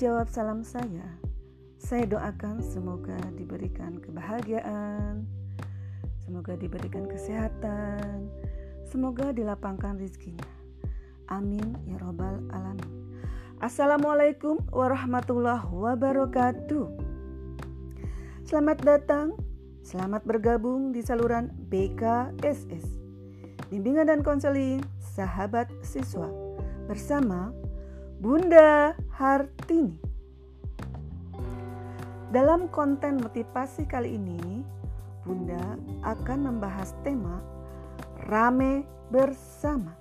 menjawab salam saya, saya doakan semoga diberikan kebahagiaan, semoga diberikan kesehatan, semoga dilapangkan rezekinya. Amin ya robbal alamin. Assalamualaikum warahmatullahi wabarakatuh. Selamat datang, selamat bergabung di saluran BKSS. Bimbingan dan konseling sahabat siswa bersama Bunda Hartini. Dalam konten motivasi kali ini, Bunda akan membahas tema Rame Bersama.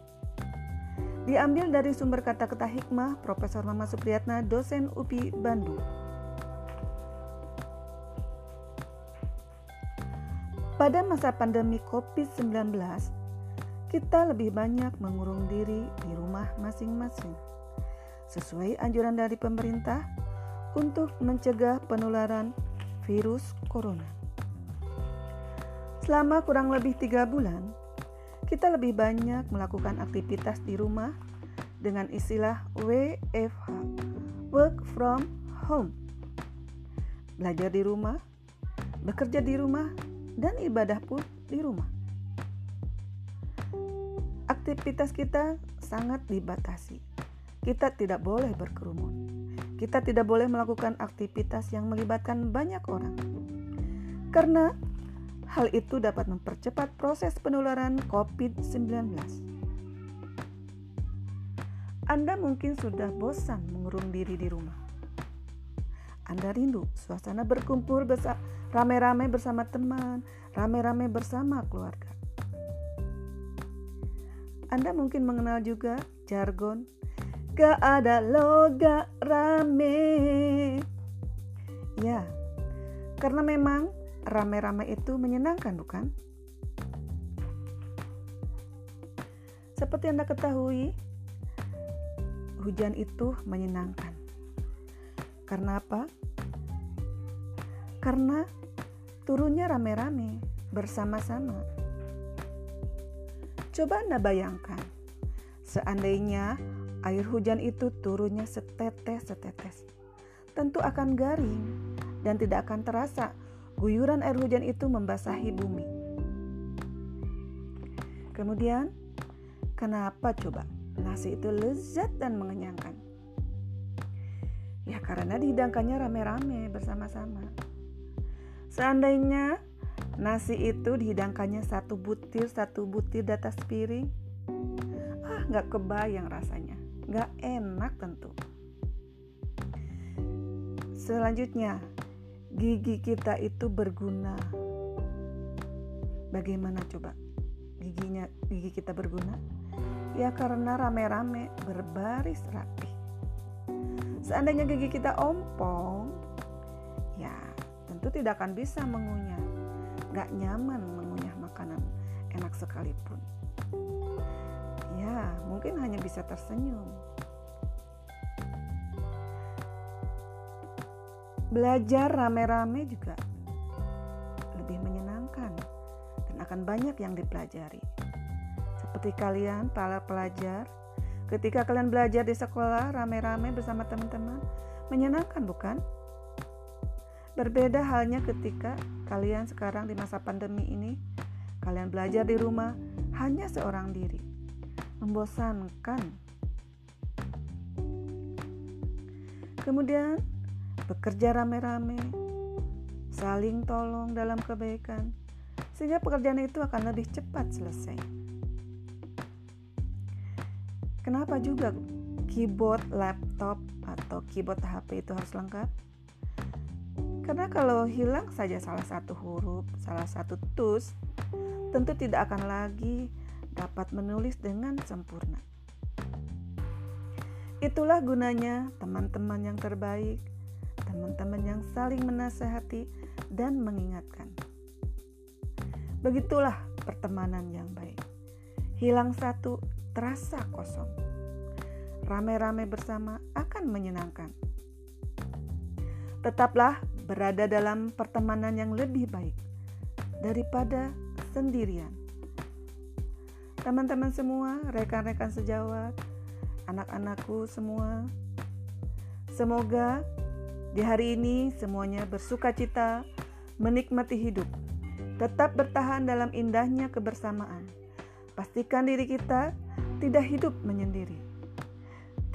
Diambil dari sumber kata-kata hikmah Profesor Mama Supriyatna, dosen UPI Bandung. Pada masa pandemi COVID-19, kita lebih banyak mengurung diri di rumah masing-masing sesuai anjuran dari pemerintah untuk mencegah penularan virus corona. Selama kurang lebih tiga bulan, kita lebih banyak melakukan aktivitas di rumah dengan istilah WFH, Work from Home. Belajar di rumah, bekerja di rumah, dan ibadah pun di rumah. Aktivitas kita sangat dibatasi kita tidak boleh berkerumun. Kita tidak boleh melakukan aktivitas yang melibatkan banyak orang. Karena hal itu dapat mempercepat proses penularan COVID-19. Anda mungkin sudah bosan mengurung diri di rumah. Anda rindu suasana berkumpul rame-rame bersama teman, rame-rame bersama keluarga. Anda mungkin mengenal juga jargon Gak ada lo gak rame Ya, karena memang rame-rame itu menyenangkan bukan? Seperti Anda ketahui, hujan itu menyenangkan. Karena apa? Karena turunnya rame-rame, bersama-sama. Coba Anda bayangkan, seandainya Air hujan itu turunnya setetes-setetes. Tentu akan garing dan tidak akan terasa guyuran air hujan itu membasahi bumi. Kemudian, kenapa coba nasi itu lezat dan mengenyangkan? Ya karena dihidangkannya rame-rame bersama-sama. Seandainya nasi itu dihidangkannya satu butir satu butir di atas piring, ah nggak kebayang rasanya gak enak tentu. Selanjutnya, gigi kita itu berguna. Bagaimana coba giginya gigi kita berguna? Ya karena rame-rame berbaris rapi. Seandainya gigi kita ompong, ya tentu tidak akan bisa mengunyah. Gak nyaman mengunyah makanan enak sekalipun ya mungkin hanya bisa tersenyum. Belajar rame-rame juga lebih menyenangkan dan akan banyak yang dipelajari. Seperti kalian para pelajar, ketika kalian belajar di sekolah rame-rame bersama teman-teman, menyenangkan bukan? Berbeda halnya ketika kalian sekarang di masa pandemi ini, kalian belajar di rumah hanya seorang diri membosankan. Kemudian bekerja rame-rame, saling tolong dalam kebaikan, sehingga pekerjaan itu akan lebih cepat selesai. Kenapa juga keyboard laptop atau keyboard HP itu harus lengkap? Karena kalau hilang saja salah satu huruf, salah satu tus, tentu tidak akan lagi dapat menulis dengan sempurna. Itulah gunanya teman-teman yang terbaik, teman-teman yang saling menasehati dan mengingatkan. Begitulah pertemanan yang baik. Hilang satu, terasa kosong. Rame-rame bersama akan menyenangkan. Tetaplah berada dalam pertemanan yang lebih baik daripada sendirian. Teman-teman semua, rekan-rekan sejawat, anak-anakku semua, Semoga di hari ini semuanya bersuka cita, menikmati hidup, tetap bertahan dalam indahnya kebersamaan. Pastikan diri kita tidak hidup menyendiri.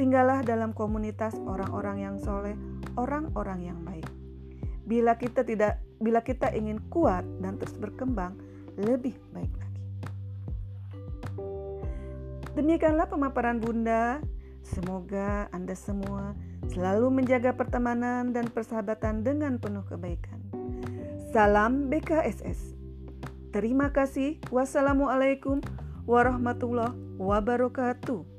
Tinggallah dalam komunitas orang-orang yang soleh, orang-orang yang baik. Bila kita tidak, bila kita ingin kuat dan terus berkembang, lebih baik. Demikianlah pemaparan Bunda. Semoga Anda semua selalu menjaga pertemanan dan persahabatan dengan penuh kebaikan. Salam BKSS. Terima kasih. Wassalamualaikum warahmatullahi wabarakatuh.